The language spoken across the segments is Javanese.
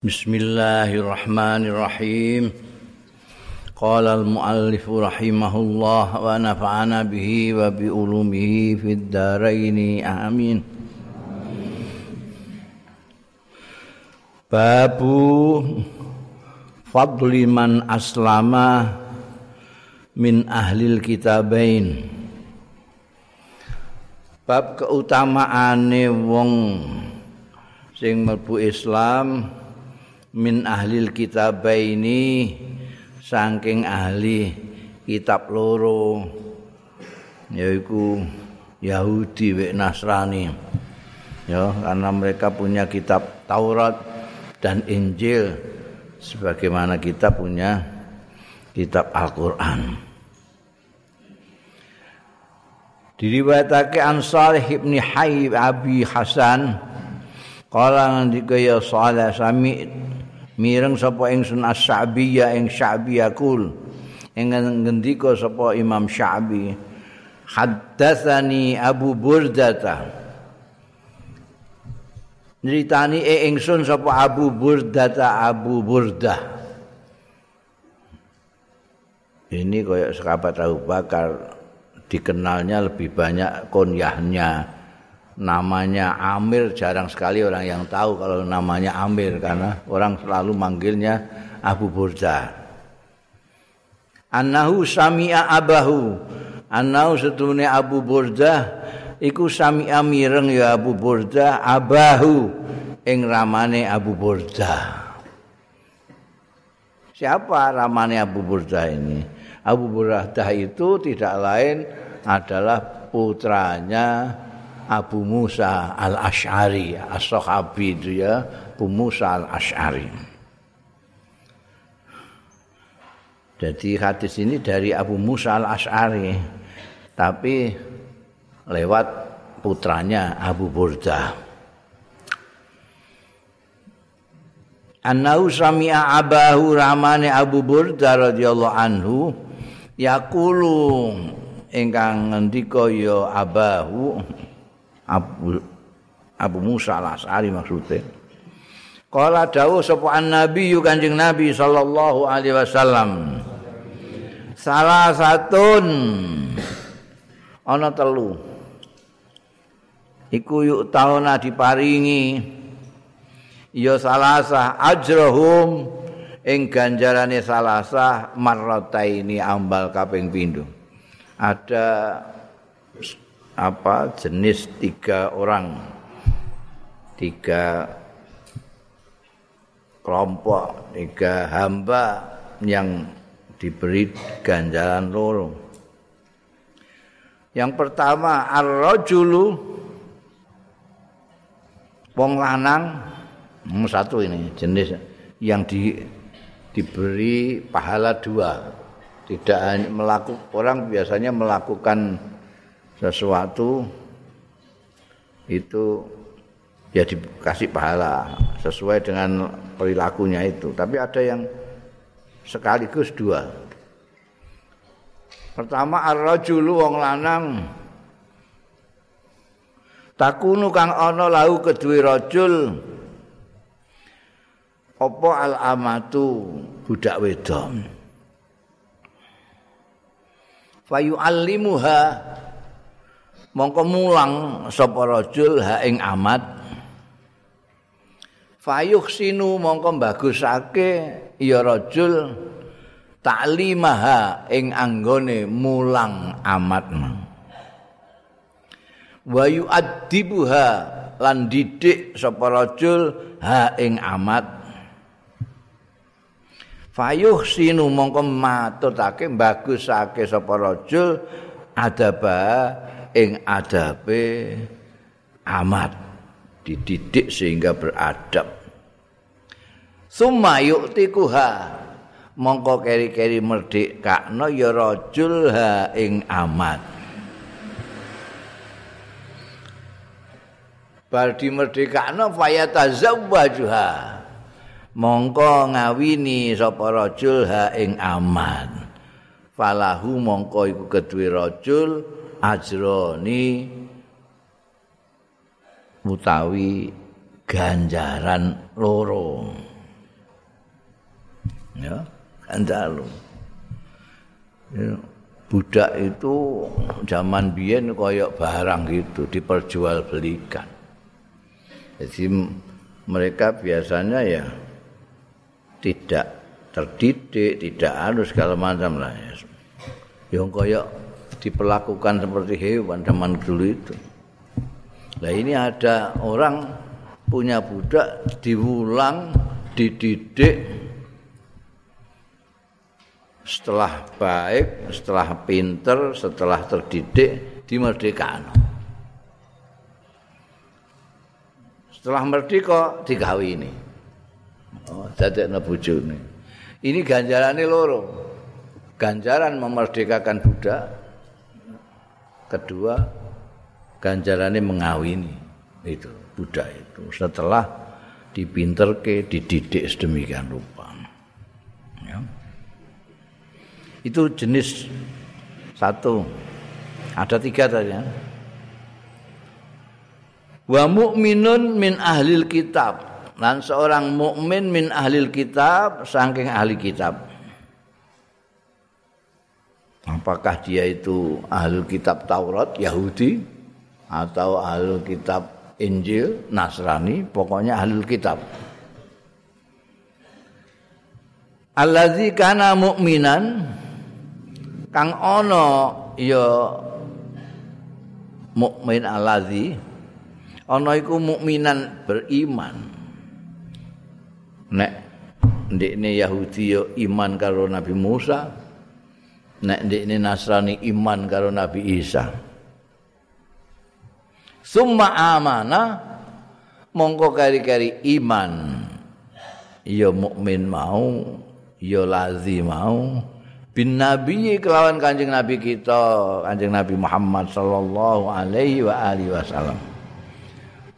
Bismillahirrahmanirrahim. Qala al-muallif rahimahullah wa nafa'ana bihi wa bi ulumihi fid dharain amin. Babu fadli man aslama min ahlil kitabain. Bab keutamaane wong sing mlebu Islam min ahlil kitabaini saking ahli kitab loro yaiku Yahudi wa Nasrani. Ya karena mereka punya kitab Taurat dan Injil sebagaimana kita punya kitab Al-Qur'an. Diriwayatake an Salih ibn Hayy Abi Hasan Kala ngendika ya Salih sami mireng sapa ingsun as-Sya'biyya ing Sya'bi yakul ing ngendika sapa Imam Sya'bi haddatsani Abu Burdata Nyeritani e ingsun sapa Abu Burdata Abu Burdah. Ini kayak sekabat Abu Bakar dikenalnya lebih banyak kunyahnya namanya Amir jarang sekali orang yang tahu kalau namanya Amir karena orang selalu manggilnya Abu Burda. Annahu sami'a abahu. Annahu setune Abu Burda iku sami'a mireng ya Abu Burda abahu ing ramane Abu Burda. Siapa ramane Abu Burda ini? Abu Burda itu tidak lain adalah putranya Abu Musa al-Ash'ari as-sahabi itu ya Abu Musa al-Ash'ari jadi hadis ini dari Abu Musa al-Ash'ari tapi lewat putranya Abu Burda. Annahu sami'a abahu rahmane Abu Burda radhiyallahu anhu yaqulu ingkang ngendika ya abahu Abu, Abu Musa al-As'ari maksudnya. Kala dawuh sapa Nabi Kanjeng Nabi sallallahu alaihi wasallam. Salah satun ana telu. Iku yuk tauna diparingi ya salasah ajrahum ing ganjarane salasah marrataini ambal kaping pindho. Ada apa? Jenis tiga orang. Tiga kelompok. Tiga hamba yang diberi ganjaran loro. Yang pertama ar-rajulu. Wong lanang. Satu ini jenis yang di, diberi pahala dua. Tidak hanya melakukan orang biasanya melakukan sesuatu itu ya dikasih pahala sesuai dengan perilakunya itu. Tapi ada yang sekaligus dua. Pertama ar-rajulu wong lanang takunu kang ana lahu kedue rajul apa al-amatu budak wedon. Fayu allimuha mongko mulang sapa rajul ha ing amat fayuh sinu mongko bagusake ya rajul taklimaha ing anggone mulang amat wa yu'addibuha lan didik sapa rajul ha ing amat fayuh sinu mongko matutake bagusake sapa rajul adaba ing adabe amat dididik sehingga beradab. Summa yu'tikuha. Mongko keri-keri merdik kakno ya rajul ha ing amat bar di merdekakno fayatazawwajuha. Mongko ngawini sapa rajul ha ing amat falahu mongko iku kedue rajul ajroni utawi ganjaran loro Andalu. Ya, budak itu zaman biyen koyok barang gitu diperjualbelikan. Jadi mereka biasanya ya tidak terdidik, tidak harus segala macam lah ya. Yang koyok diperlakukan seperti hewan zaman dulu itu. Nah ini ada orang punya budak diulang, dididik, setelah baik, setelah pinter, setelah terdidik, dimerdekakan. Setelah merdeka digawini. Oh, dadekno bojone. Ini ganjarannya loro. Ganjaran memerdekakan budak. Kedua, ganjarannya mengawini itu budak itu. Setelah dipinterke, dididik sedemikian rupa. Ya. Itu jenis satu. Ada tiga tadi ya. Wa mu'minun min ahlil kitab. Dan seorang mukmin min ahlil kitab, saking ahli kitab. Apakah dia itu ahli kitab Taurat, Yahudi, atau ahli kitab Injil, Nasrani, pokoknya ahli kitab. Allazi kana mukminan kang ono ya mukmin allazi ana iku mukminan beriman nek ndekne Yahudi yo iman karo Nabi Musa nek ndekne Nasrani iman karo Nabi Isa. Summa amana mongko kari-kari iman. Ya mukmin mau ya lazi mau. Bin nabi kelawan kanjeng nabi kita kanjeng nabi Muhammad sallallahu alaihi wa alihi wasallam.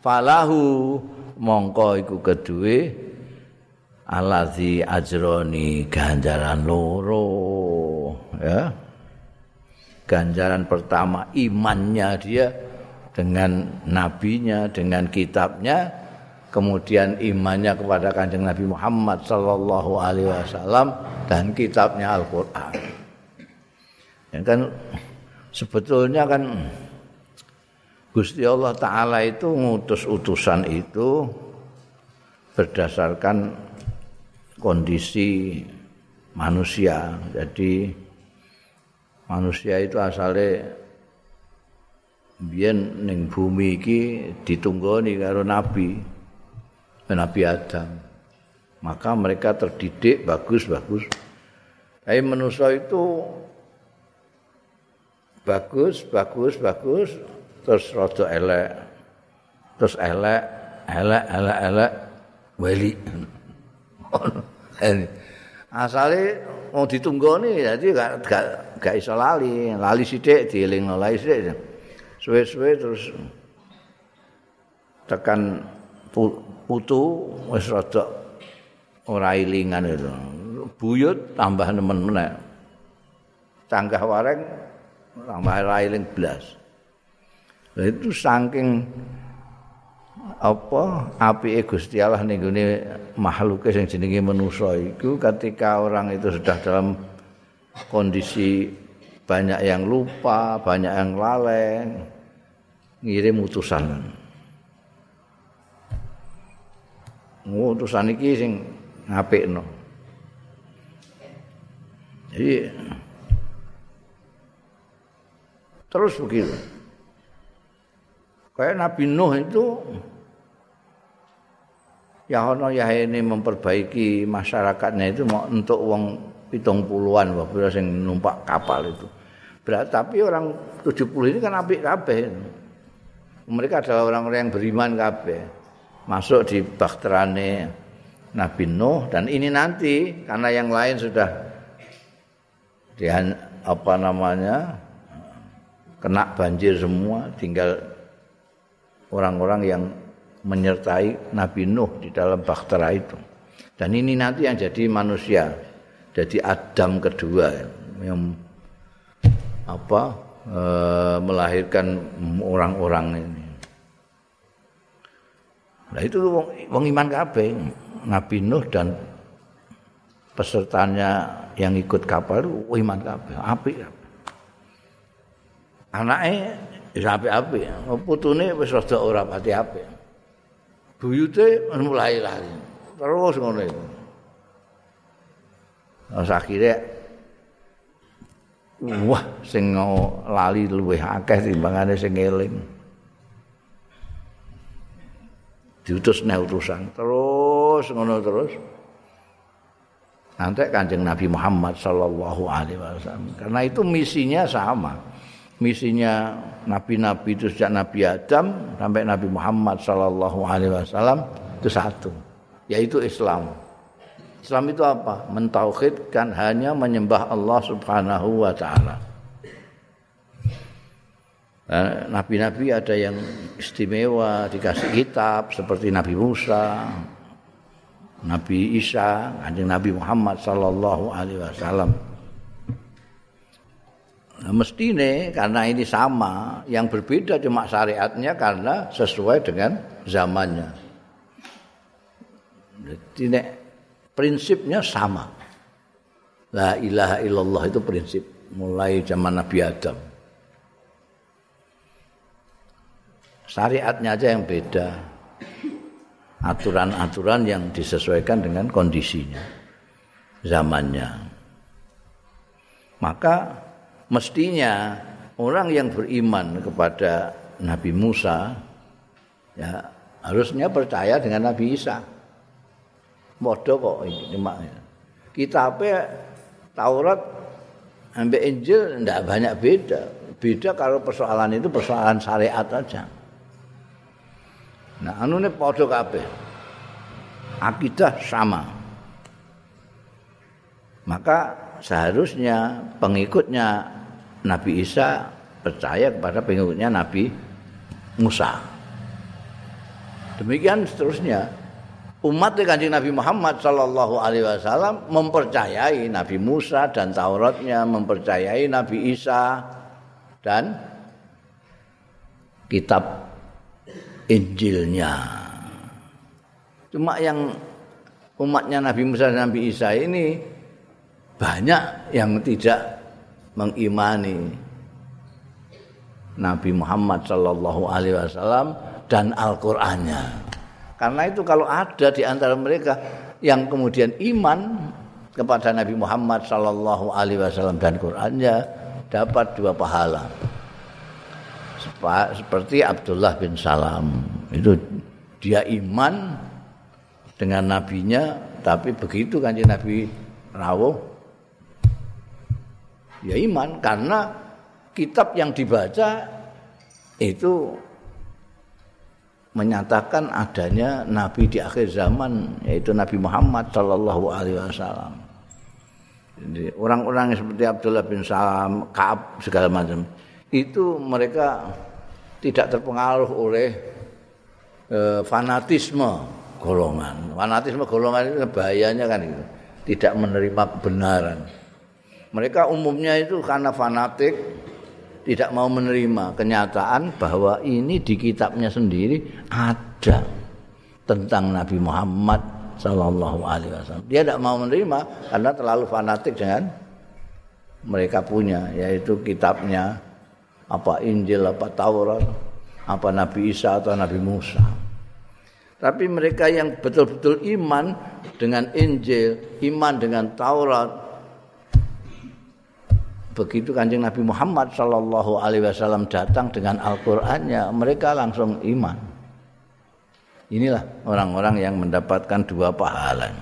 Falahu mongko iku kedue alazi ajroni ganjaran loro ya ganjaran pertama imannya dia dengan nabinya dengan kitabnya kemudian imannya kepada kanjeng Nabi Muhammad sallallahu alaihi wasallam dan kitabnya Al-Qur'an. Ya kan sebetulnya kan Gusti Allah Ta'ala itu ngutus utusan itu berdasarkan kondisi manusia. Jadi manusia itu asalnya biyen ning bumi iki ditunggoni karo nabi Nabi Adam. Maka mereka terdidik bagus-bagus. Tapi manusia itu bagus, bagus, bagus, terus rada elek terus elek elek elek elek wali asale mau ditunggoni jadi gak gak gak iso lali lali sithik dielingno lali sithik suwe-suwe terus tekan putu wis rada ora ilingan itu. Buyut tambah nemen meneh. Canggah wareng tambah railing blas. Nah, itu saking apa api Gusti Allah ning gone makhluke sing jenenge manusa iku ketika orang itu sudah dalam kondisi banyak yang lupa, banyak yang lalai ngirim utusan. Utusan iki sing ngapikno. Jadi terus begitu. Kayak Nabi Nuh itu ya ono ya ini memperbaiki masyarakatnya itu mau untuk uang pitung puluhan waktu sing numpak kapal itu. Berat, tapi orang 70 ini kan apik kabeh. Mereka adalah orang-orang yang beriman kabeh. Masuk di bakterane Nabi Nuh dan ini nanti karena yang lain sudah dia apa namanya kena banjir semua tinggal orang-orang yang menyertai Nabi Nuh di dalam bahtera itu. Dan ini nanti yang jadi manusia, jadi Adam kedua yang apa e, melahirkan orang-orang ini. Nah itu wong, wong iman kabeh, Nabi Nuh dan pesertanya yang ikut kapal itu iman kabeh, apik. Anake wis apik-apik, putune wis rada ora pati apik. Buyute mulai lari. Terus ngono iku. Terus akhirnya wah sing lali luwih akeh timbangane sing eling. Diutus nek utusan terus ngono terus. Nanti kanjeng Nabi Muhammad Sallallahu Alaihi Wasallam. Karena itu misinya sama. Misinya Nabi-Nabi itu sejak Nabi Adam sampai Nabi Muhammad Sallallahu Alaihi Wasallam itu satu, yaitu Islam. Islam itu apa? Mentauhidkan hanya menyembah Allah Subhanahu wa taala. Nabi-nabi ada yang istimewa dikasih kitab seperti Nabi Musa, Nabi Isa, Kanjeng Nabi Muhammad sallallahu alaihi wasallam. Nah, mestine karena ini sama, yang berbeda cuma syariatnya karena sesuai dengan zamannya. Jadi prinsipnya sama. La ilaha illallah itu prinsip mulai zaman Nabi Adam. Syariatnya aja yang beda aturan-aturan yang disesuaikan dengan kondisinya, zamannya. Maka mestinya orang yang beriman kepada Nabi Musa ya harusnya percaya dengan Nabi Isa. Bodoh kok ini maknya. Kitabnya Taurat sampai Injil tidak banyak beda. Beda kalau persoalan itu persoalan syariat aja. Nah, anu ini podo kabeh. Akidah sama. Maka seharusnya pengikutnya Nabi Isa percaya kepada pengikutnya Nabi Musa. Demikian seterusnya. Umat kanjeng Nabi Muhammad Sallallahu Alaihi Wasallam mempercayai Nabi Musa dan Tauratnya, mempercayai Nabi Isa dan kitab Injilnya. Cuma yang umatnya Nabi Musa dan Nabi Isa ini banyak yang tidak mengimani Nabi Muhammad Shallallahu Alaihi Wasallam dan Al-Qur'annya. Karena itu kalau ada di antara mereka yang kemudian iman kepada Nabi Muhammad Shallallahu Alaihi Wasallam dan Qur'annya dapat dua pahala. Seperti Abdullah bin Salam. Itu dia iman dengan nabinya tapi begitu kan Nabi rawuh ya iman. Karena kitab yang dibaca itu menyatakan adanya nabi di akhir zaman yaitu Nabi Muhammad Shallallahu alaihi wasallam. Jadi orang-orang seperti Abdullah bin Salam, Kaab segala macam itu mereka tidak terpengaruh oleh e, fanatisme golongan. Fanatisme golongan itu bahayanya kan itu. Tidak menerima kebenaran. Mereka umumnya itu karena fanatik tidak mau menerima kenyataan bahwa ini di kitabnya sendiri ada tentang Nabi Muhammad Sallallahu Alaihi Wasallam. Dia tidak mau menerima karena terlalu fanatik dengan mereka punya, yaitu kitabnya apa Injil apa Taurat apa Nabi Isa atau Nabi Musa tapi mereka yang betul-betul iman dengan Injil iman dengan Taurat begitu kanjeng Nabi Muhammad Shallallahu Alaihi Wasallam datang dengan Al-Qur'annya mereka langsung iman inilah orang-orang yang mendapatkan dua pahala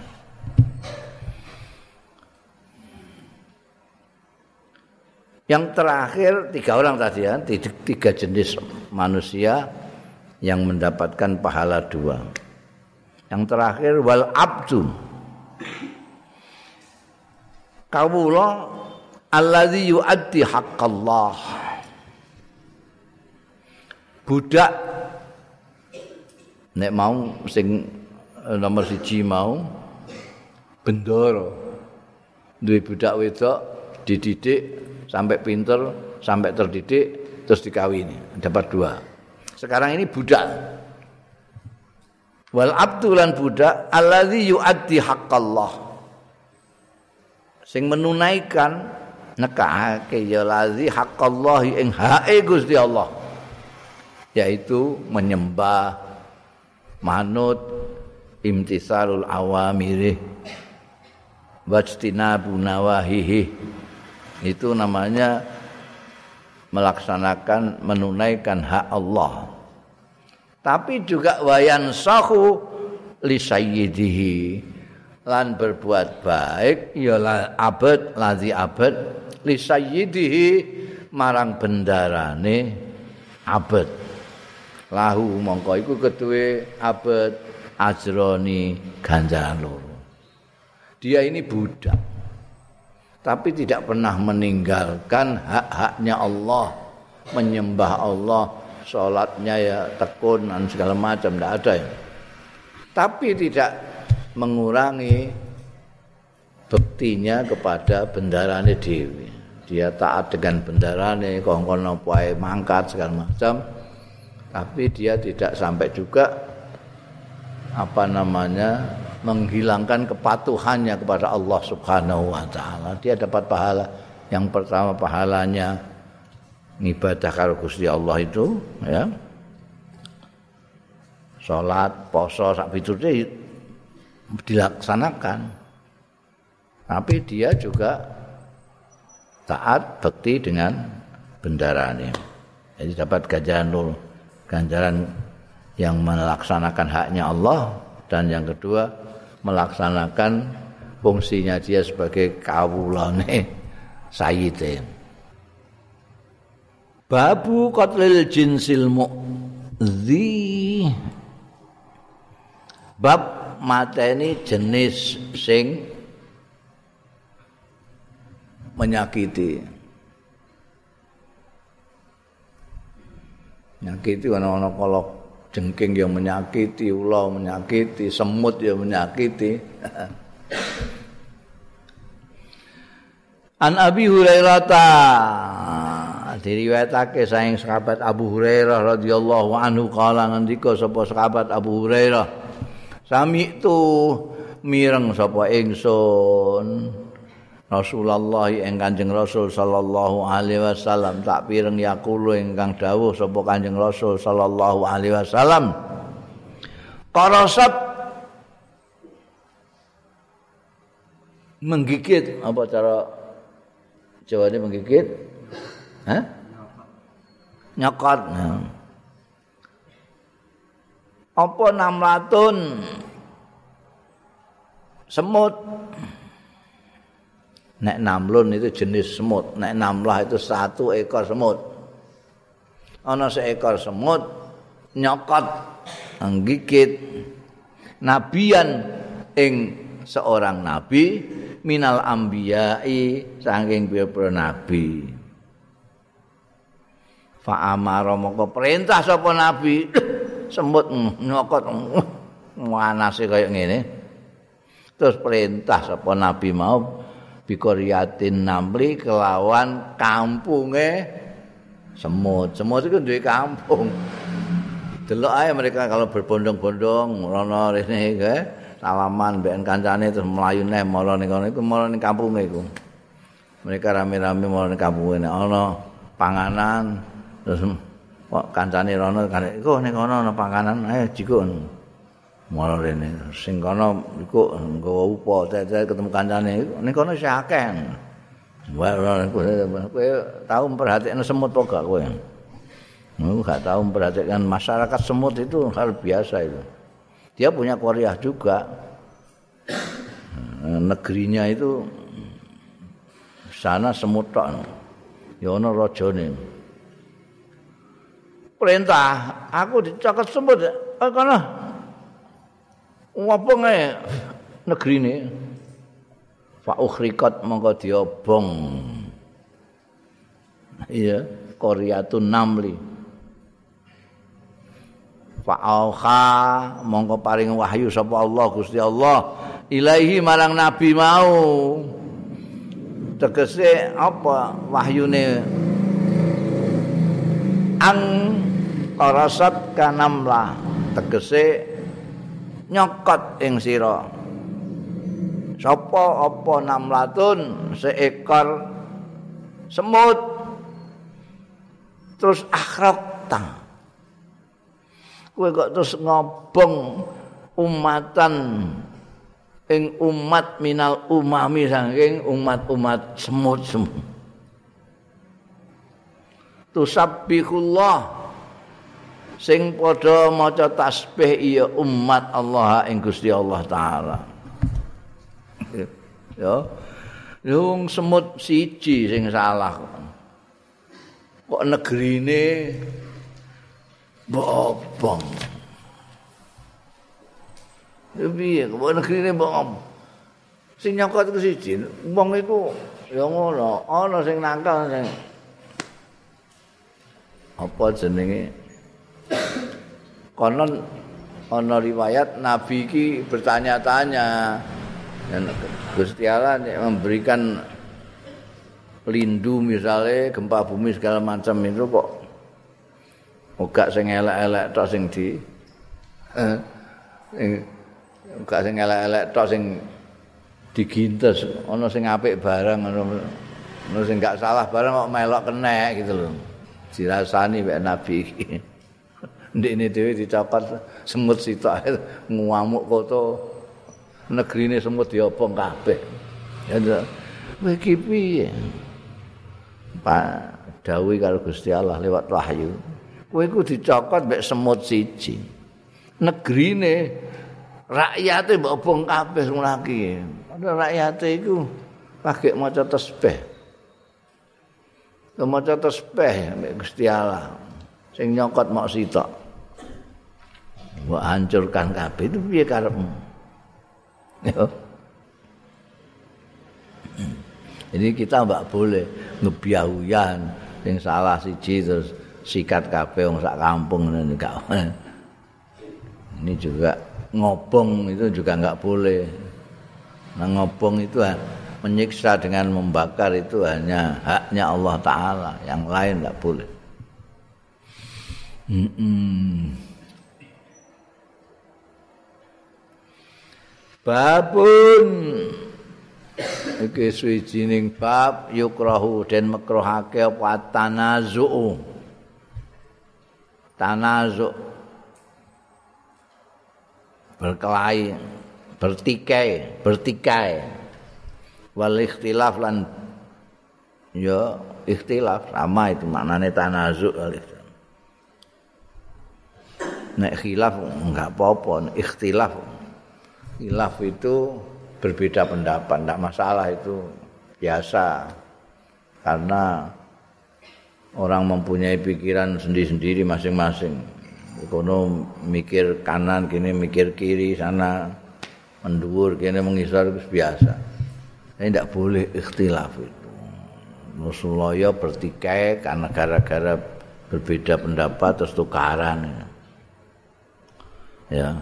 Yang terakhir tiga orang tadi ya, tiga jenis manusia yang mendapatkan pahala dua. Yang terakhir wal abdu. Kawula alladzi yuaddi haqqallah. Budak nek mau sing nomor siji mau bendoro duwe budak wedok dididik sampai pinter, sampai terdidik, terus dikawini. Dapat dua. Sekarang ini budak. Wal abdulan budak alladzi yuaddi haqqallah. sing menunaikan nekake ya lazi haqqallahi ing hae Gusti Allah. Yaitu menyembah manut imtisalul awamiri wajtinabu nawahihi. Itu namanya melaksanakan menunaikan hak Allah. Tapi juga wayan sahu li sayyidihi lan berbuat baik ya abad lazi abad li sayyidihi marang bendarane abad. Lahu mongko iku ketuwe abad ajroni ganjaran loro. Dia ini budak tapi tidak pernah meninggalkan hak-haknya Allah menyembah Allah sholatnya ya tekun dan segala macam tidak ada ya tapi tidak mengurangi bektinya kepada bendarane dewi. Dia taat dengan bendarane, kongkon apa mangkat segala macam. Tapi dia tidak sampai juga apa namanya menghilangkan kepatuhannya kepada Allah Subhanahu wa taala. Dia dapat pahala. Yang pertama pahalanya ibadah karo Gusti Allah itu ya. Salat, poso sak dilaksanakan. Tapi dia juga taat bekti dengan bendaranya. Jadi dapat ganjaran nul, ganjaran yang melaksanakan haknya Allah dan yang kedua melaksanakan fungsinya dia sebagai kawulane sayyide. Babu qatlil jinsil mu'zi Bab mateni jenis sing menyakiti. Menyakiti ana-ana kolok jengking yang menyakiti, ular menyakiti, semut yang menyakiti. An Abi Hurairah ta diriwayatake saking sahabat Abu Hurairah radhiyallahu anhu kala ngendika sapa sahabat Abu Hurairah Sami itu mireng sapa ingsun Rasulullah ing Kanjeng Rasul sallallahu alaihi wasallam tak pireng yaqulu ingkang dawuh sapa Kanjeng Rasul sallallahu alaihi wasallam Qarasat menggigit apa cara Jawa ini menggigit? Hah? Nyokot. Nah. Apa namlatun? Semut. Nek namlun itu jenis semut. Nek namlah itu satu ekor semut. Ana seekor semut nyokot nggigit nabian ing seorang nabi minal ambiyai saking pira nabi. Fa amara perintah sapa nabi semut nyokot manase kaya ngene. Terus perintah sapa nabi mau bikoriatin namli kelawan kampunge semut. Semut itu duwe kampung. Delok ae mereka kalau berbondong-bondong rono rene ke salaman mbek kancane terus mlayu neh mara ning kono iku mara ning kampunge iku. Mereka rame-rame mara ning kampunge ana panganan terus kok kancane rono kan iku ning kono ana panganan ayo jikun mara rene sing kono iku nggawa upo tete ketemu kancane ning kono sing akeh kowe tau memperhatikan semut apa gak kowe gak tahu memperhatikan masyarakat semut itu hal biasa itu. Dia punya Korea juga. Negerinya itu sana semut tok. Ya ana rajane. Perintah. Aku dicokot semut oh kono ngopo nge negeri ini? Fa ukhrikot mongko diobong. Iya koryatun namli. Fa auha mongko paring wahyu sapa Allah Gusti Allah. Ilahi marang nabi mau. Tegese apa wahyune? Ang qarasat kanamlah tegese nyokot ing sira. Sapa apa namlatun seekor semut terus akhrok tang. Kowe kok terus ngobong umatan ing umat minal umami saking umat-umat semut-semut. Tusabbihullah sing padha maca tasbih iya umat Allah ing Gusti Allah taala. Ya. Yung semut siji sing salah kok. Negrine bobong piye kok negrine bobong sing nyokot ku siji wong iku ya ngono ana sing nangkal sing apa jenenge konon ana riwayat nabi iki bertanya-tanya. Dan Gusti Allah memberikan lindu misalnya gempa bumi segala macam itu kok uga sing elek-elek tok sing di eh, uga sing elek-elek tok sing digintes. Ana sing apik barang ana ana sing gak salah barang kok melok kena gitu loh dirasani mek nabi iki ndek ini dhewe dicopot semut sitok ngamuk koto negrine semut diobong kabeh. Ya kowe iki piye? Pak dawuh karo Gusti Allah lewat wahyu kowe iku dicokot mek semut siji. Negrine rakyate mbok obong kabeh ngono iki padahal rakyate iku pakai maca tasbih maca tasbih mek Gusti Allah sing nyokot mok sitok mbok hancurkan kabeh itu piye karepmu Jadi kita mbak boleh ngebiahuyan yang salah siji terus sikat kabeh wong sak kampung ini gak. Ini juga ngobong itu juga nggak boleh. Nah ngobong itu menyiksa dengan membakar itu hanya haknya Allah Taala, yang lain nggak boleh. Mm -mm. Babun. Iki suwijining bab yukrahu den makruhake apa? Tanazu tanazu berkelahi bertikai bertikai. Wal ikhtilaf lan ya ikhtilaf. Sama itu maknane tanazu nek khilaf enggak apa-apa. Ikhtilaf Ilaf itu berbeda pendapat, tidak masalah itu biasa. Karena orang mempunyai pikiran sendiri-sendiri masing-masing. Kono mikir kanan, kini mikir kiri, sana mendur, kini mengisar itu biasa. Ini tidak boleh ikhtilaf itu. Rasulullah bertikai karena gara-gara berbeda pendapat terus tukaran. Ya.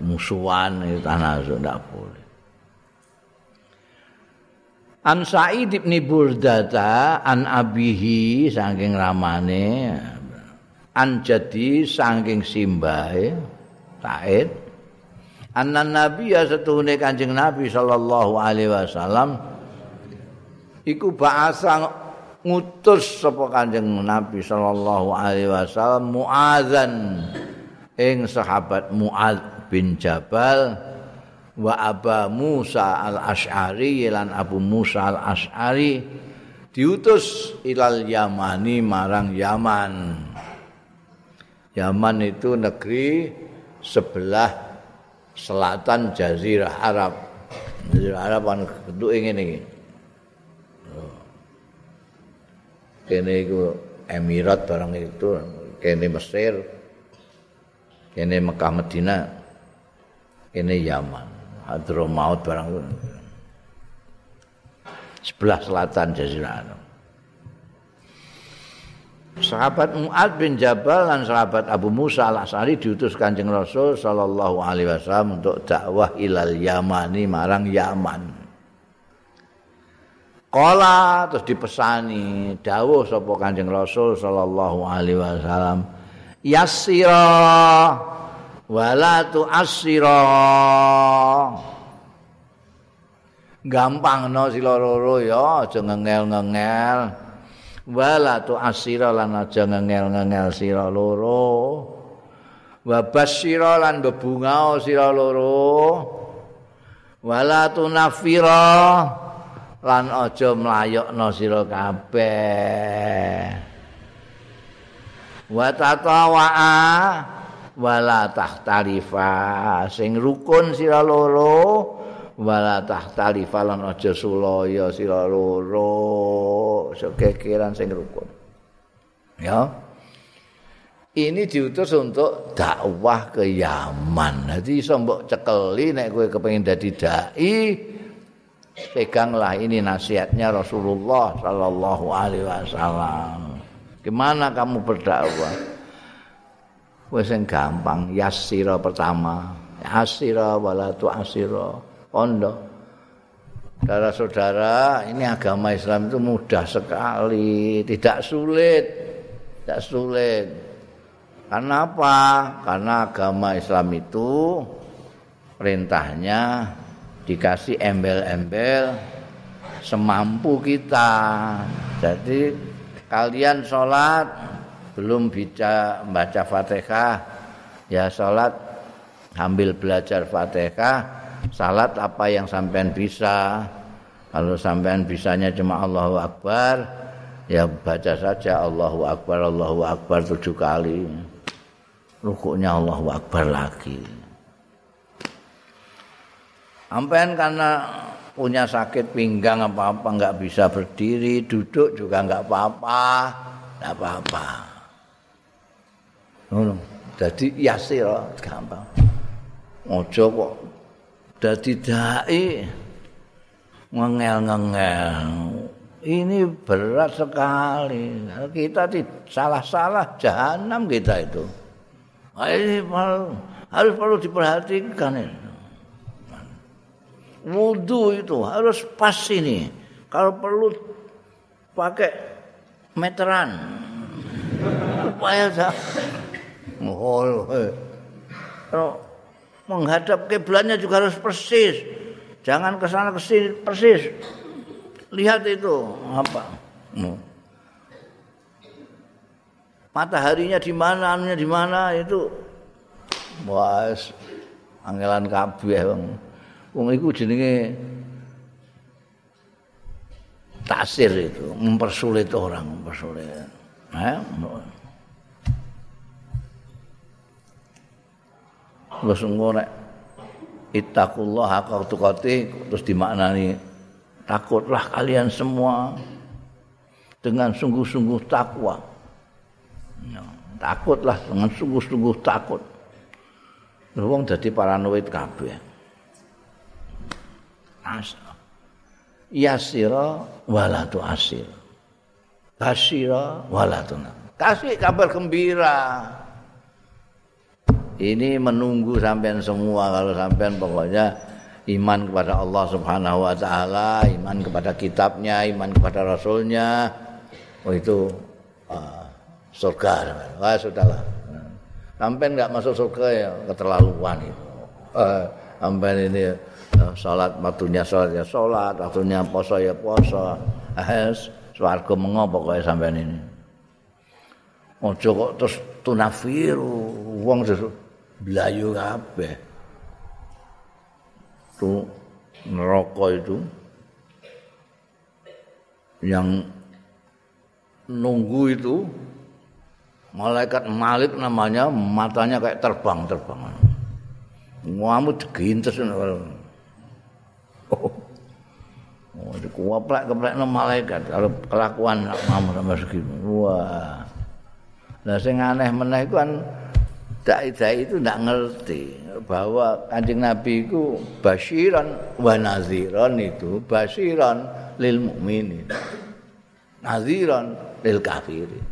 Musuhan itu tanazuk tidak boleh. An Sa'id ibn Burdata an abihi saking ramane. An jadi saking simbahe Sa'id. Anna nabi ya setuhune kanjeng nabi sallallahu alaihi wasallam. Iku ba'asa ngutus sapa kanjeng nabi sallallahu alaihi wasallam muadzan ing sahabat muadz bin Jabal wa Aba Musa al-Ash'ari lan Abu Musa al-Ash'ari diutus ilal Yamani marang Yaman. Yaman itu negeri sebelah selatan Jazirah Arab. Jazirah Arab kan bentuk ini. Kene iku Emirat barang itu, kene Mesir, kene Mekah Madinah. Ini Yaman. Hadramaut barang sebelah selatan Jazirah Arab Sahabat Mu'ad bin Jabal dan sahabat Abu Musa al-Asari diutus kanjeng Rasul Sallallahu Alaihi Wasallam untuk dakwah ilal Yamani marang Yaman. Kala terus dipesani dawuh sapa kanjeng Rasul Sallallahu Alaihi Wasallam Yasira wala tu asira gampangno sira loro ya aja ngengel-ngengel. Wala tu asira lan aja ngengel-ngengel sira loro. Wa basyira lan bebungao sira loro. Wala tu nafira lan aja mlayokno sira kabeh. Wa tatawa'a wala tahtarifa sing rukun sira loro wala tahtarifa lan aja sulaya sira loro sekekiran sing rukun ya ini diutus untuk dakwah ke Yaman. Jadi iso mbok cekeli nek kowe kepengin dadi dai, peganglah ini nasihatnya Rasulullah sallallahu alaihi wasallam. Gimana kamu berdakwah? Wes yang gampang, yasira pertama, asira wala tu asira. Pondok. Saudara-saudara, ini agama Islam itu mudah sekali, tidak sulit. Tidak sulit. Karena apa? Karena agama Islam itu perintahnya dikasih embel-embel semampu kita. Jadi kalian sholat belum bisa baca fatihah, ya sholat ambil belajar fatihah, salat apa yang sampean bisa. Kalau sampean bisanya cuma Allahu Akbar, ya baca saja Allahu Akbar, Allahu Akbar tujuh kali. Rukuknya Allahu Akbar lagi. Sampean karena punya sakit pinggang apa-apa nggak bisa berdiri, duduk juga nggak apa-apa, nggak apa-apa. Ngono. Jadi yasir gampang. Ojo kok dadi dai ngengel-ngengel. Ini berat sekali. Kita salah-salah jahanam kita itu. Ini harus perlu diperhatikan ini. wudhu itu harus pas ini. Kalau perlu pakai meteran. Supaya oh, kalau menghadap kiblatnya juga harus persis. Jangan ke sana ke sini persis. Lihat itu apa? Mataharinya di mana, anunya di mana itu. Wah, angelan kabeh, Bang. Wong iku jenenge tasir itu, mempersulit orang, mempersulit. Eh? Terus ngorek ittaqullah haqqa tuqati terus dimaknani takutlah kalian semua dengan sungguh-sungguh takwa. Takutlah dengan sungguh-sungguh takut. Wong dadi paranoid kabeh. asra yasira wala tu asir basira wala tu kasih kabar gembira ini menunggu sampean semua kalau sampean pokoknya iman kepada Allah Subhanahu wa taala, iman kepada kitabnya, iman kepada rasulnya. Oh itu uh, surga. Wah sudahlah. Sampean enggak masuk surga ya keterlaluan itu. Uh, sampean ini salat waktunya salat ya salat, waktunya poso ya poso. Eh swarga mengo pokoke sampean ini. Ojo kok terus tunafiru wong blayu kabeh. Tu neraka itu yang nunggu itu malaikat Malik namanya matanya kayak terbang-terbang. Ngamu digintes Oh, dikuaplek keplek malaikat kalau kelakuan mamu sama segitu. Wah. Nah, sing aneh meneh kan dai-dai itu ndak ngerti bahwa Kanjeng Nabi itu basyiran wa naziran itu basyiran lil mukminin. Naziran lil kafirin.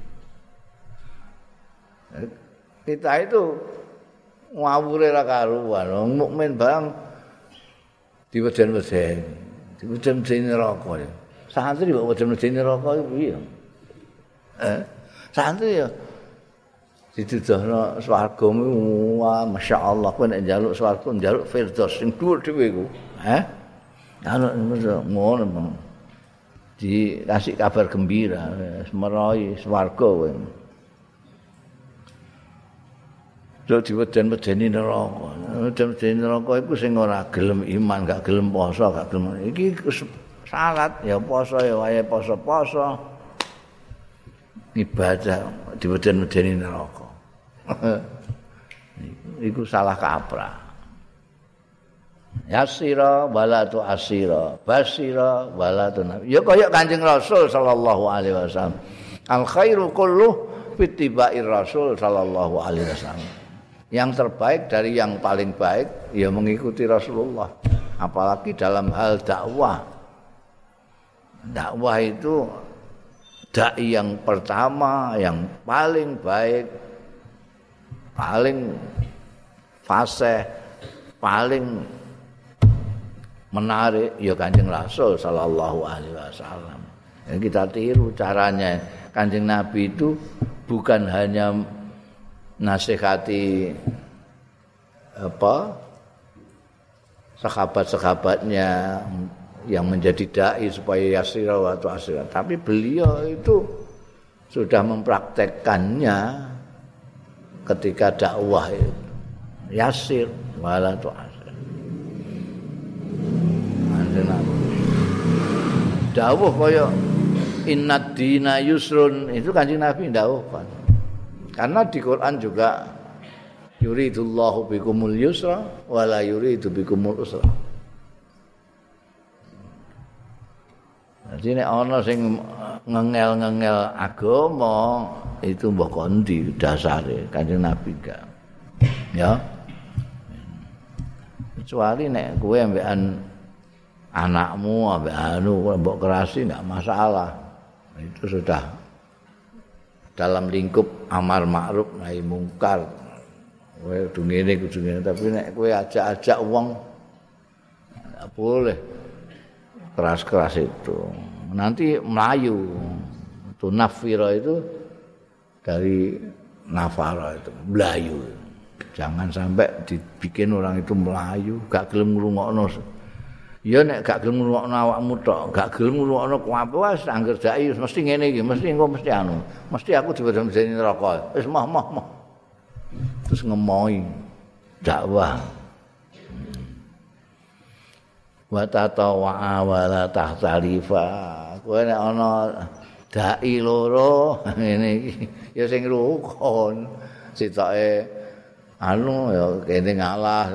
Kita itu ngawure ra karuan, mukmin barang diweden-weden. Diweden-weden neraka. Santri kok weden-weden neraka iku piye? Eh, santri ya dituduhno swarga wah masyaallah kowe nek njaluk swarga njaluk firdaus sing dhuwur dhewe iku. Eh? Anu ngono dikasih kabar gembira, semerai swarga kowe. Lho diweden-wedeni neraka. Weden-wedeni neraka iku sing ora gelem iman, gak gelem poso, gak gelem. Iki salat ya poso ya wae poso-poso. Ibadah diweden-wedeni neraka. iku salah kaprah. Yasira wala tu asira, basira wala tu Ya kaya Kanjeng Rasul sallallahu alaihi wasallam. Al khairu kullu fitiba'ir Rasul sallallahu alaihi wasallam. Yang terbaik dari yang paling baik ya mengikuti Rasulullah. Apalagi dalam hal dakwah. Dakwah itu dai yang pertama, yang paling baik, paling fasih, paling menarik ya Kanjeng Rasul sallallahu alaihi wasallam. Yang kita tiru caranya Kanjeng Nabi itu bukan hanya nasihati apa sahabat-sahabatnya yang menjadi dai supaya yasira atau asira tapi beliau itu sudah mempraktekkannya ketika dakwah itu yasir wala tu dawuh kaya innad dina yusrun itu kanjeng Nabi dawuh kan. Karena di Quran juga yuridullahu bikumul yusra wala yuridu bikumul usra. Jadi nek ana sing ngengel-ngengel agama itu mbok kondi dasare kanjeng Nabi gak. Ya. Kecuali nek kowe ambekan anakmu ambek anu mbok kerasi enggak masalah. Itu sudah dalam lingkup amar ma'ruf nahi mungkar. Kowe kudu ngene kudu ngene tapi nek kowe ajak-ajak wong enggak boleh keras-keras itu. Nanti melayu. Itu nafira itu dari nafara itu, melayu. Jangan sampai dibikin orang itu melayu, gak gelem ngrungokno Ya nek gak gelem ngrungokno awakmu tok, gak gelem ngrungokno kuwi wis angger dai mesti ngene iki, mesti engko mesti anu. Mesti aku dibedhe-bedhe neraka. Wis mah mah mah. Terus ngemoi dakwah. Wa tatawa wa la tahtalifa. Kowe nek ana dai loro. Ngene iki. Ya sing rukun. Sitoke anu ya kene ngalah.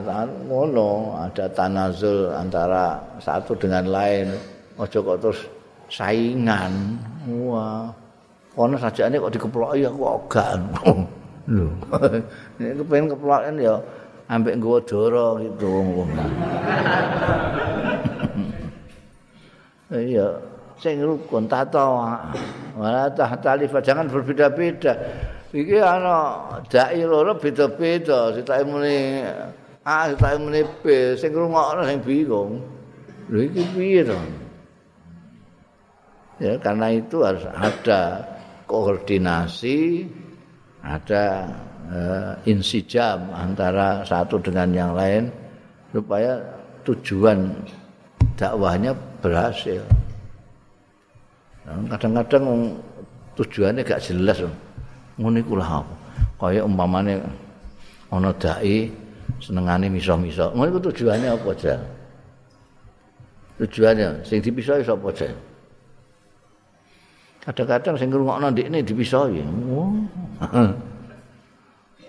Ngono. Ada tanazul antara satu dengan lain. Aja kok terus saingan. Wah. Ono sajane kok dikeploki aku ogah lho. Nek kepen keploken ya ambek nggawa dara gitu iya sing rukun tato wala tahtalif jangan berbeda-beda. Iki ana dai loro beda-beda. Sitake muni A sitake muni B sing ngrungokno sing bingung. Lho iki piye to? Ya karena itu harus ada koordinasi ada uh, insijam antara satu dengan yang lain supaya tujuan dakwahnya berhasil kadang-kadang tujuannya gak jelas ngene iku lah apa kaya umpamane ana dai senengane miso-miso ngono iku tujuane apa aja tujuannya sing dipisah sapa aja kadang-kadang sing ngrungokno ndekne dipisahi. Oh.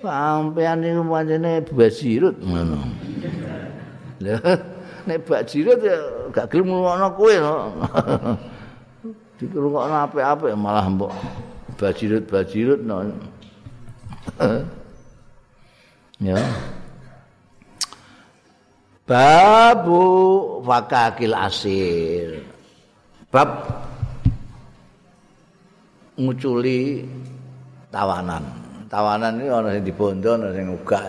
sampean niku pancene basirut ngono. Lha nek basirut ya gak gelem ngrungokno kowe no dikrungokno apik-apik malah mbok bajirut-bajirut no. ya. Babu fakakil asir. Bab nguculi tawanan. Tawanan ini ana sing dibondo ana sing uga.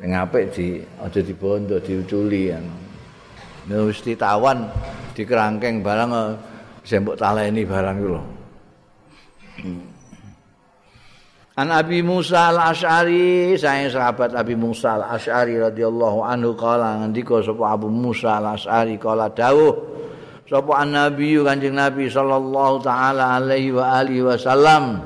Sing apik di aja dibondo diuculi ya. Mesti tawan dikerangkeng barang bisa mbok taleni barang lho. An Abi Musa Al-Asy'ari, saya sahabat Abi Musa Al-Asy'ari radhiyallahu anhu kala ngendika sapa Abu Musa Al-Asy'ari kala dawuh sapa an-nabi Kanjeng Nabi sallallahu taala alaihi wa alihi wasallam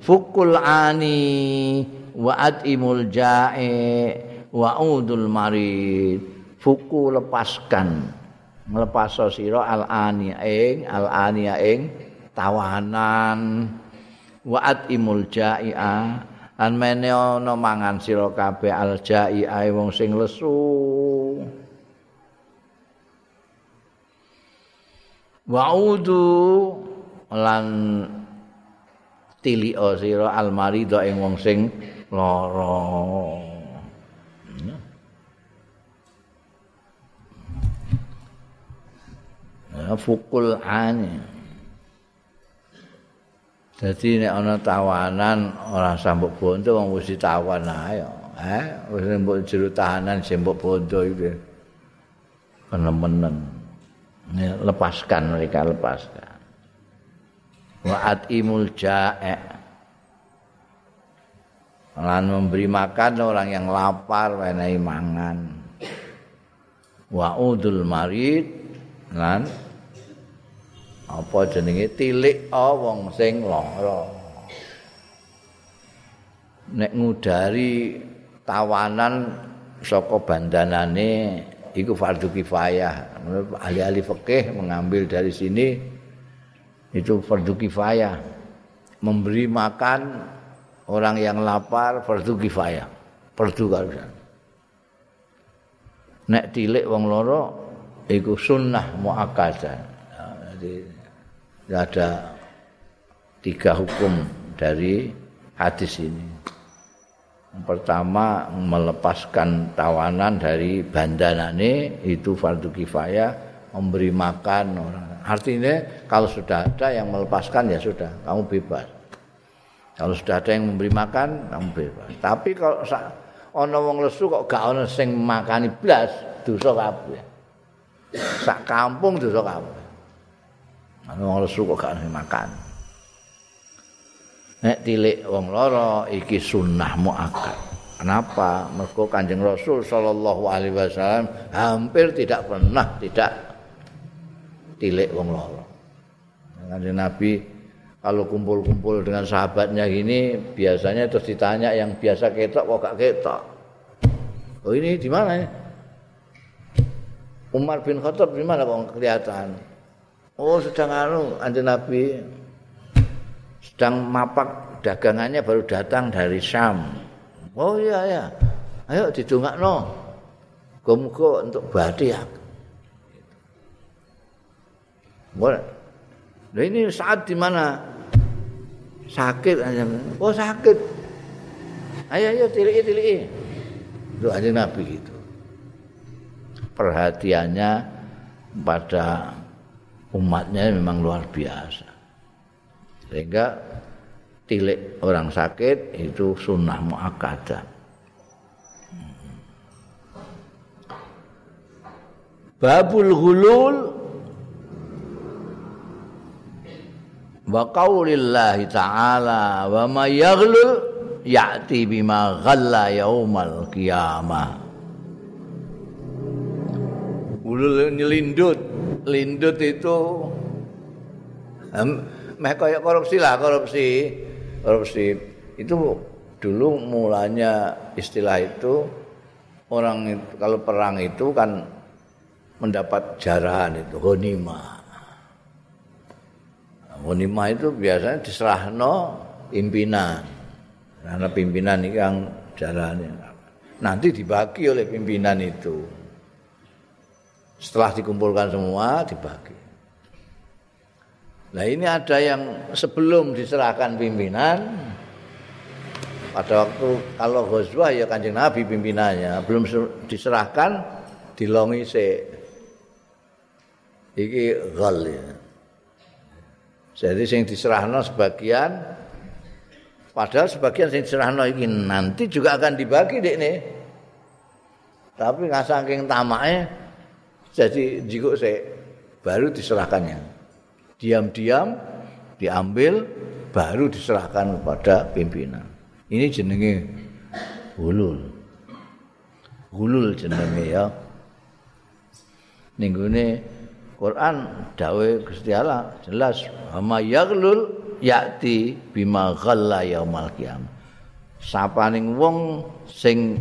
fukul ani wa atimul ja'i wa udul marid fuku lepaskan. Melepas sira al-ani ing al-ani ing tawanan. Wa'at imul ja'i'a. Lan mene ana mangan sira kabeh al ja'i'a wong sing lesu. Wa'udu lan tili sira al marida ing wong sing lara fukul ani Jadi nek ana tawanan ora sambuk bondo wong wis ditawan ae. Eh, wis mbok jero tahanan sembok bondo iki. Penemenen. lepaskan mereka lepaskan. Wa atimul jae. Lan memberi makan orang yang lapar wenehi mangan. Wa udul marid lan apa jenenge? Tilik wong sing lara. Nek ngudari tawanan saka bandanane iku fardu kifayah. Ahli-ahli fikih mengambil dari sini itu fardu kifayah. Memberi makan orang yang lapar fardu kifayah. Fardu kalian nek tilik wong loro iku sunnah muakkadah. Jadi ada tiga hukum dari hadis ini. Yang pertama melepaskan tawanan dari bandanane itu fardu kifayah memberi makan orang. Artinya kalau sudah ada yang melepaskan ya sudah kamu bebas. Kalau sudah ada yang memberi makan kamu bebas. Tapi kalau ana wong lesu kok gak ana sing makani blas dosa kabeh. Sak kampung dosa kabeh. Ana wong lesu kok gak makan. Nek tilik wong loro iki sunnah muakkad. Kenapa? Mergo Kanjeng Rasul sallallahu alaihi wasallam hampir tidak pernah tidak tilik wong loro. Kanjeng Nabi kalau kumpul-kumpul dengan sahabatnya gini biasanya terus ditanya yang biasa ketok kok gak ketok. Oh ini di mana ya? Umar bin Khattab di mana kok kelihatan? Oh sedang anu anjing Nabi sedang mapak dagangannya baru datang dari Syam. Oh iya ya, ayo didongak no. Gomko untuk badiak. Boleh. Nah ini saat di mana sakit aja. Oh sakit. Ayo ayo tilii tilii. Itu aja Nabi itu. Perhatiannya pada umatnya memang luar biasa. Sehingga tilik orang sakit itu sunnah muakkadah. Babul ghulul wa qaulillahi ta'ala wa ma yaghlul ya'ti bima ghalla yaumal qiyamah. Ulul nyelindut. Lindut itu meh kayak korupsi lah korupsi. Korupsi. Itu dulu mulanya istilah itu orang itu, kalau perang itu kan mendapat jarahan itu honima. Honima itu biasanya diserahno pimpinan. Karena pimpinan ini yang jarahannya. Nanti dibagi oleh pimpinan itu Setelah dikumpulkan semua dibagi. Nah ini ada yang sebelum diserahkan pimpinan pada waktu kalau Ghazwah ya kanjeng Nabi pimpinannya belum diserahkan dilongi se iki ghal ya. Jadi sing diserahno sebagian padahal sebagian sing diserahno iki nanti juga akan dibagi dek nih. Tapi nggak saking tamake Jadi jika saya baru diserahkannya. Diam-diam diambil baru diserahkan kepada pimpinan. Ini jenenge hulul. Hulul jenenge ya. Ninggune Quran dawe Gusti Allah jelas ama yaglul yakti bima ghalla yaumal qiyamah. Sapaning wong sing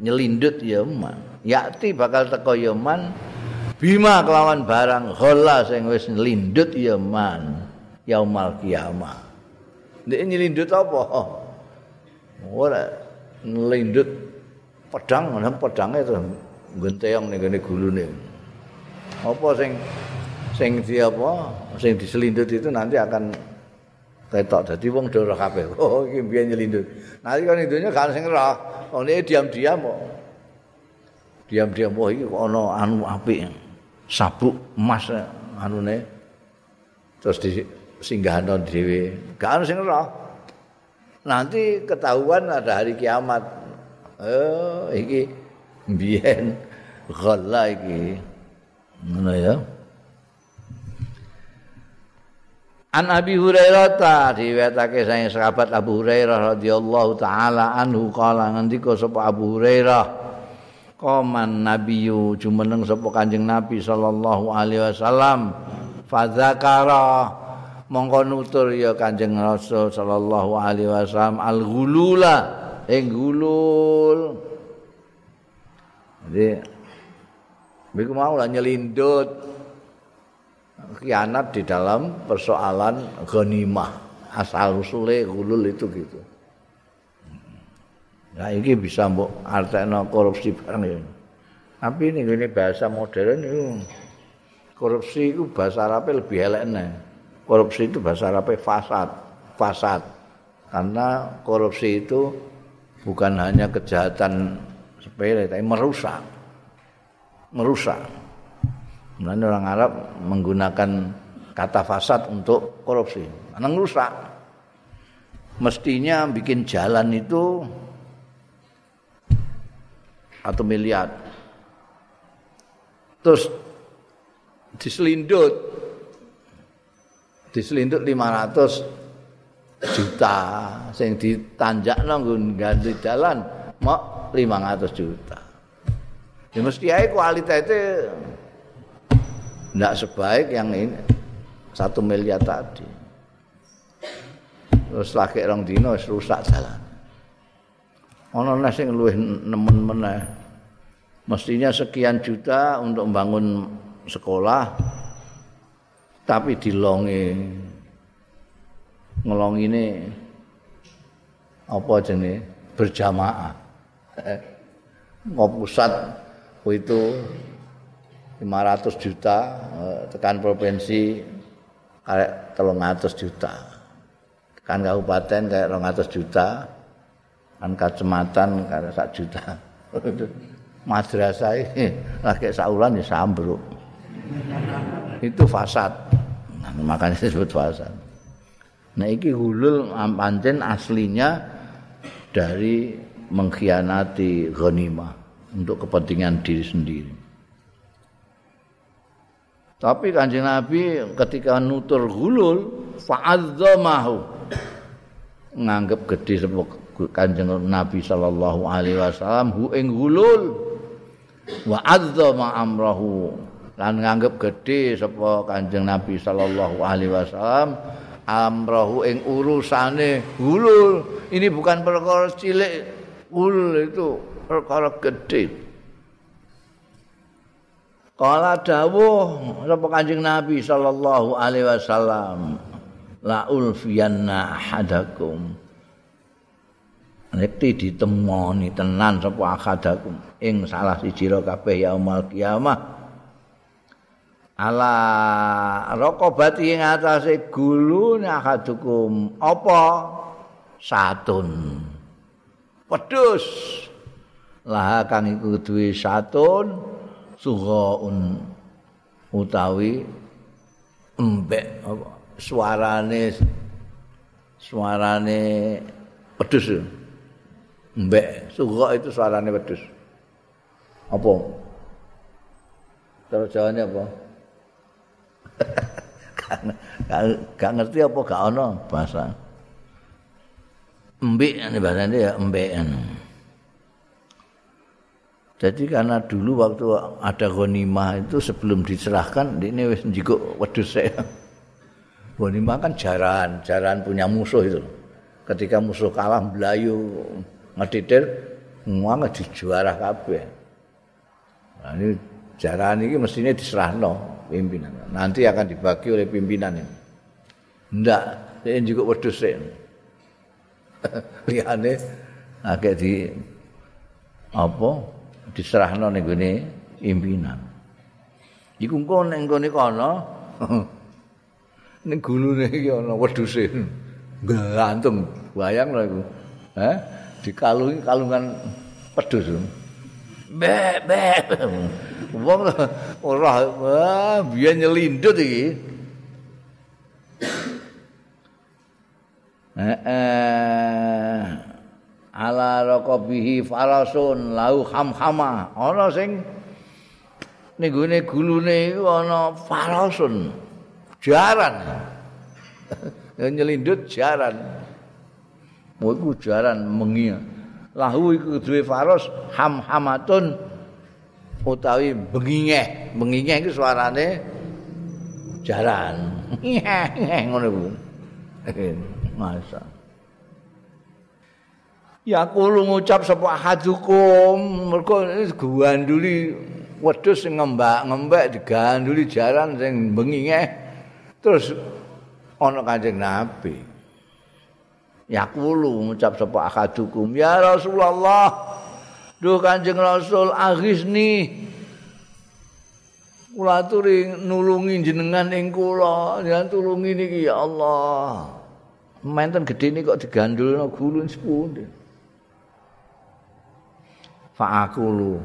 nyelindut ya man. Yakti bakal teko ya man bima kelawan barang ghalla sing wis nyelindut ya man yaumal qiyamah. Nek nyelindut apa? Ora nyelindut pedang, nang pedange itu genteong ning gone gulune. apa sing sing di apa sing diselindut itu nanti akan ketok dadi wong dora kabeh oh iki biyen nyelindut nanti kan intinya kan sing roh oh ini diam-diam kok diam-diam oh iki ana anu apik sabuk emas anune. Terus di dhewe. Gak sing roh. Nanti ketahuan ada hari kiamat. Oh iki biyen ghalla iki. Ngono ya. An Abi Hurairah ta diwetake sahabat Abu Hurairah radhiyallahu taala anhu. Kala ngendika sapa Abu Hurairah Koman nabiyu jumeneng sapa Kanjeng Nabi sallallahu alaihi wasallam fadzakara mongko nutur ya Kanjeng Rasul sallallahu alaihi wasallam al-ghulula ing gulul Jadi Mereka mau lah nyelindut kianat di dalam persoalan ghanimah. Asal usulnya gulul itu gitu. Nah ini bisa mbok artekno korupsi bareng ya. Tapi ini, ini bahasa modern itu korupsi itu bahasa Arabnya lebih elek Korupsi itu bahasa Arabnya fasad, fasad. Karena korupsi itu bukan hanya kejahatan sepele tapi merusak. merusak. Mulanya orang Arab menggunakan kata fasad untuk korupsi. Karena merusak. Mestinya bikin jalan itu atau miliar. Terus diselindut. Diselindut 500 juta. Yang ditanjak nanggun ganti jalan mau 500 juta. Ya mesti aja kualitasnya tidak sebaik yang ini satu miliar tadi. Terus lagi orang dino rusak jalan. Ono nasi ngeluh nemen meneh. Mestinya sekian juta untuk membangun sekolah, tapi dilongi ngelong ini apa jenis berjamaah. Ngopusat itu 500 juta eh, tekan provinsi kayak 300 juta tekan kabupaten kayak 200 juta kan kecamatan kayak 1 juta. Madrasah lagi saulan ya sambruk. Itu fasad. Nah, makanya disebut fasad. Nah ini hulul pancen aslinya dari mengkhianati ghanimah untuk kepentingan diri sendiri. Tapi kanjeng Nabi ketika nutur hulul fa'azzamahu nganggep gede sebab kanjeng Nabi sallallahu alaihi wasallam hu ing hulul wa azzama amrahu lan nganggep gede sapa kanjeng Nabi sallallahu alaihi wasallam amrahu ing urusane hulul ini bukan perkara cilik hulul itu perkara gedhe. Kala dawuh sapa Kanjeng Nabi sallallahu alaihi wasallam, la ulfiyanna ahadakum. Nekti ditemoni tenan sapa ahadakum ing salah siji ro kabeh yaumul kiamah. Ala rokobati ing atase gulune ahadukum apa satun. Pedus. laha kang iku duwe satun suhaun utawi embek apa suarane suarane pedus embek suha itu suarane pedus apa? Terus jawabannya apa? Gak, ngerti apa gak ono bahasa. Embik ini bahasanya ya embik jadi karena dulu waktu ada ghanimah itu sebelum diserahkan ini wis njikuk wedhus saya. Ghanimah kan jaran jaran punya musuh itu. Ketika musuh kalah belayu ngeditir semua dijuara kabeh. Nah ini jaran ini mestinya diserahno pimpinan. Nanti akan dibagi oleh pimpinan ini. Ndak ini juga wedhus saya liyane agak di apa diserahno ning gone impinan iku engko ning gone kono ning gulune iki ana wedhuse gantung bayang lho iku. Eh dikalungi kalungan pedhus. Be be wong ora biyen nyelindut iki. Eh ala raqabihi farasun lau hamhama. Ana sing ning gone gulune iku ana farasun. Jaran. Nyelindut jaran mau jaran mengi. Lahu iku duwe faros hamhamatun utawi bengingeh bengingeh iku suarane jaran ngono iku. Masa. Ya kulo ngucap sapa hadukum mergo ganduli wedhus sing ngembak-ngembak diganduli jaran sing bengi terus ana kanjeng nabi ya kulo ngucap sapa hadukum ya rasulullah duh kanjeng rasul aghisni kula aturi nulungi jenengan ing kula yen tulungi niki ya Allah Menten gede ini kok digandul no gulun sepundi. Fa'akulu.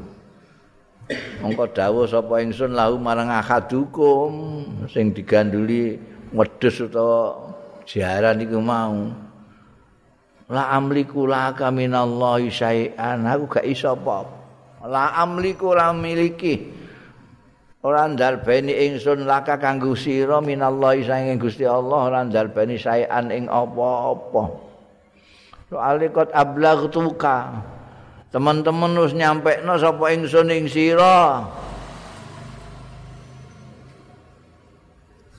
Engko dawuh sapa ingsun lahu marang akadukum sing diganduli wedhus utawa jaran iku mau. La amliku la kaminallahi syai'an. Aku gak iso apa. La amliku la miliki. ora ndarbeni ingsun laka kanggo sira minallahi saking Gusti Allah. Ora ndarbeni saean ing apa-apa. Soalé kot ablaghtuka teman-teman wis nyampekno sapa ingsun ing sira.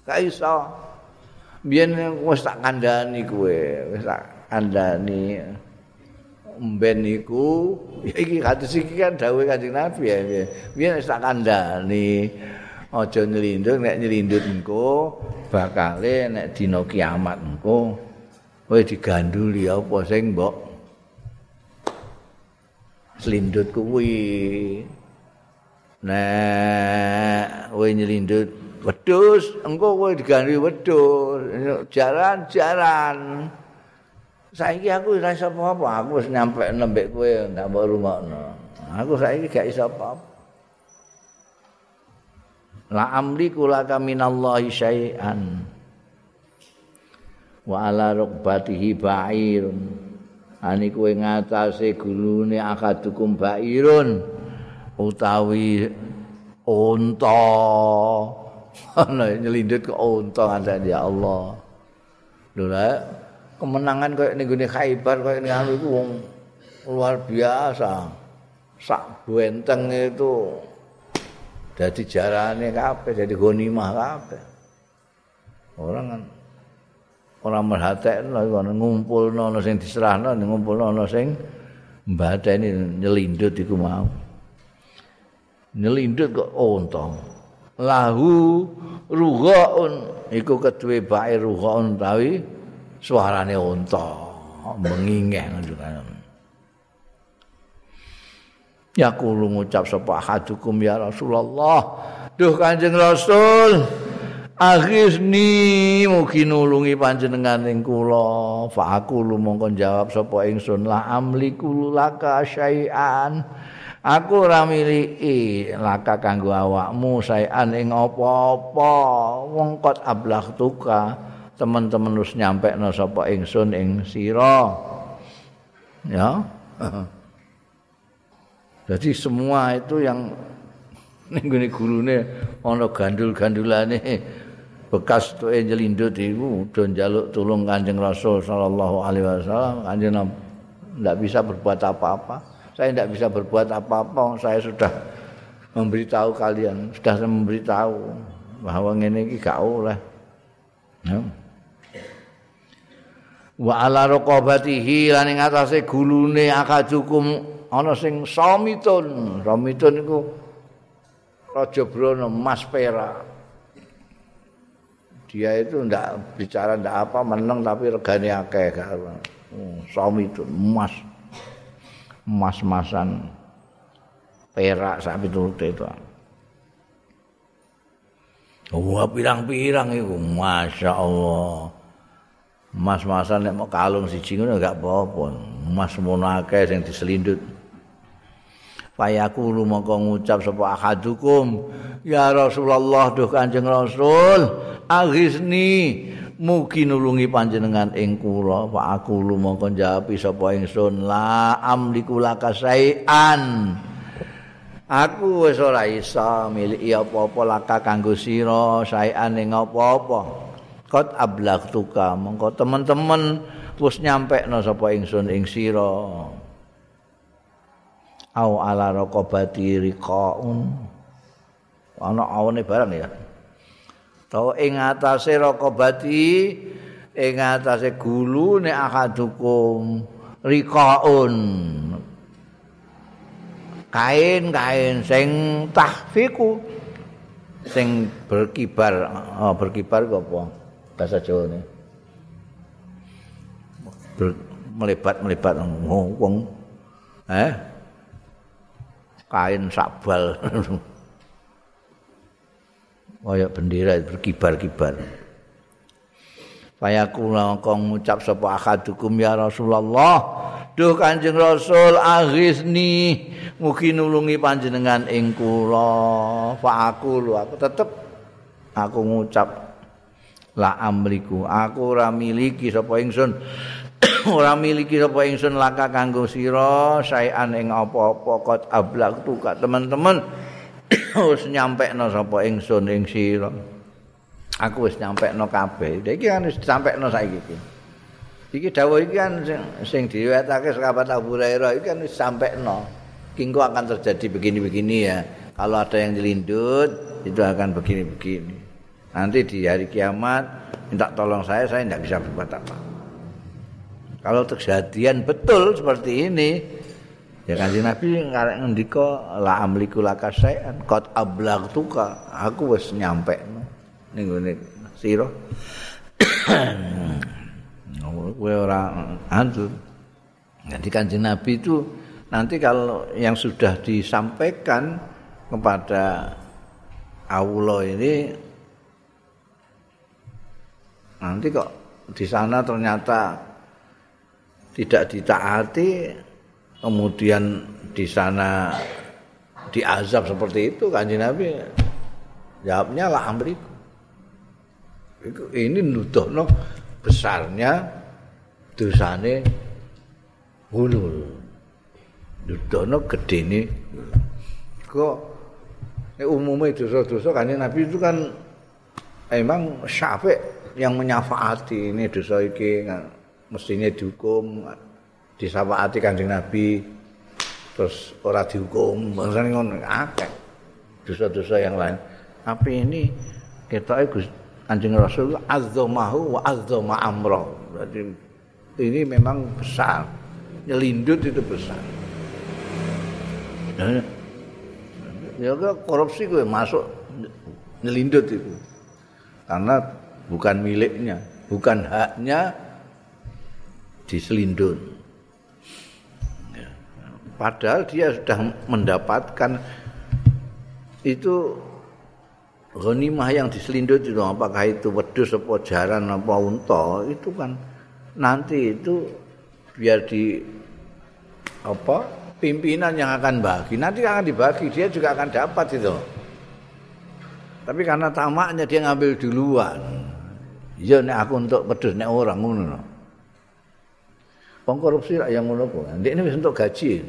Kaisa biyen wis tak kandhani kowe. Wis tak kandhani mben iku iki kados iki kan dawuh Kanjeng Nabi ya. Biyen tak kandhani aja nylindut nek nylindut engko bakale nek dina kiamat engko kowe diganduli apa sing mbok slindut kuwi. Nek kowe nylindut wedhus engko kowe diganduli wedhus jaran-jaran. Saiki aku ora iso apa-apa aku wis nyampe nembek kowe ndak mbok rumakno aku saiki gak iso apa-apa. La amri kula kaminallahi syai'an. Wa ala rukbatihi ba'irun. Ani kowe ngatasé gulune akadukum ba'irun. Utawi unta. Ana nyelindut ke unta ngandani ya Allah. Lho kemenangan kayak ning gone Khaibar kayak ning anu iku luar biasa. Sak benteng itu dadi jarane kabeh, dadi ghanimah kabeh. Orang kan ora merhatekno iku ngumpulno ana sing diserahno, ngumpulno ana sing mbadani nyelindut iku mau. Nyelindut kok ontong. Lahu rughaun iku kedue bae rughaun tawi suarane unta mengingeh Ya kulo ngucap sapa hadukum ya Rasulullah. Duh Kanjeng Rasul. Aghisni mugi nulungi panjenengan ing kula. Fa aku mongko jawab sapa ingsun la amliku laka syai'an. Aku ora miliki laka kanggo awakmu syai'an ing apa-apa. Wong kot ablaghtuka teman-teman wis nyampe no sapa ingsun ing sira. Ya. Jadi semua itu yang ning gone gurune ana gandul-gandulane. Bekas tuh jelindut itu udah jaluk tulung kanjeng Rasul Sallallahu Alaihi Wasallam. Kanjeng tidak bisa berbuat apa-apa. Saya tidak bisa berbuat apa-apa saya sudah memberitahu kalian sudah memberitahu bahwa ini gak oleh. Ya. Wa ala raqabatihi lan ing atase gulune akadukum ana sing samitun samitun iku raja brana mas perak dia itu ndak bicara ndak apa menang tapi regane akeh hmm, suami itu emas emas-masan perak sapi turut itu. Wah pirang-pirang itu Masya Allah Mas-masan nek kalung siji ngono gak apa-apa. Mas monake sing diselindut. Fayaku lumangka ngucap sapa akadukum, ya Rasulullah duh Kanjeng Rasul, aghisni mugi nulungi panjenengan ing kula pak aku lumangka jawab sapa ingsun la amliku lakasayan aku wis ora isa miliki apa-apa laka kanggo sira saean ing apa-apa kot ablak tuka mongko teman-teman wis nyampekno sapa ingsun ing sira. Au ala raqabati riqaun ana awene barang ya. To ing atase raqabati ing atase gulu nek akadukum riqaun kain-kain sing tahfiku sing berkibar oh, berkibar apa bahasa Jawa ini melebat-melebat wong eh kain sabal kaya bendera berkibar-kibar. Fayaku langkong ngucap sapa akadukum ya Rasulullah. Duh Kanjeng Rasul aghisni mugi nulungi panjenengan ing kula. Fa aku tetep aku ngucap la amliku aku ora miliki sapa ingsun ora miliki sapa ingsun laka kanggo sira saean ing apa-apa kot ablak tuka teman-teman wis nyampekno sapa ingsun ing sira. Aku wis nyampekno kabeh. Iki kan wis sampekno saiki iki. Iki dawuh iki kan sing, sing diriwayatake sahabat Abu Hurairah iki kan wis sampekno. Kingko akan terjadi begini-begini ya. Kalau ada yang dilindut itu akan begini-begini. Nanti di hari kiamat minta tolong saya, saya tidak bisa berbuat apa. Kalau kejadian betul seperti ini, Ya kanjeng Nabi ngarek ngendika la amliku laka sayan qad ablagtuka. Aku wis nyampe ning ngene sira. Kowe ora antu jadi kanjeng Nabi itu nanti kalau yang sudah disampaikan kepada Allah ini nanti kok di sana ternyata tidak ditaati kemudian di sana diazab seperti itu kanji Nabi. Jawabnya lah amriku. Ini nuduhno besarnya dosane hulul nuduhno gedene kok ini umumnya dosa-dosa kan Nabi itu kan emang syafiq yang menyafaati ini dosa iki mestinya dihukum disapaati Kanjeng Nabi terus ora dihukum. Maksudnya ngono akeh. Dosa-dosa yang lain. Tapi ini kita Gus Kanjeng Rasul azzamahu wa azzama amra. Berarti ini memang besar. Nyelindut itu besar. Ya korupsi gue masuk nyelindut itu. Karena bukan miliknya bukan haknya diselindut Padahal dia sudah mendapatkan itu ghanimah yang diselindut itu apakah itu wedus apa jaran apa unta itu kan nanti itu biar di apa pimpinan yang akan bagi. Nanti akan dibagi dia juga akan dapat itu tapi karena tamaknya dia ngambil duluan ya nek aku untuk wedus nek orang ngono korupsi yang ngono kok. Ini wis untuk gaji.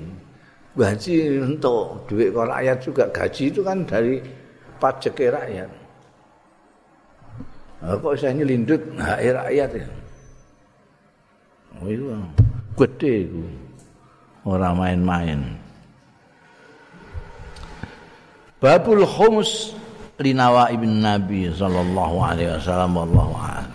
Gaji untuk duit kok rakyat juga gaji itu kan dari pajak rakyat. kok saya nyelindut hak rakyat ya. Oh iya, gede itu. Orang main-main. Babul khumus لنوائب النبي صلى الله عليه وسلم والله أعلم.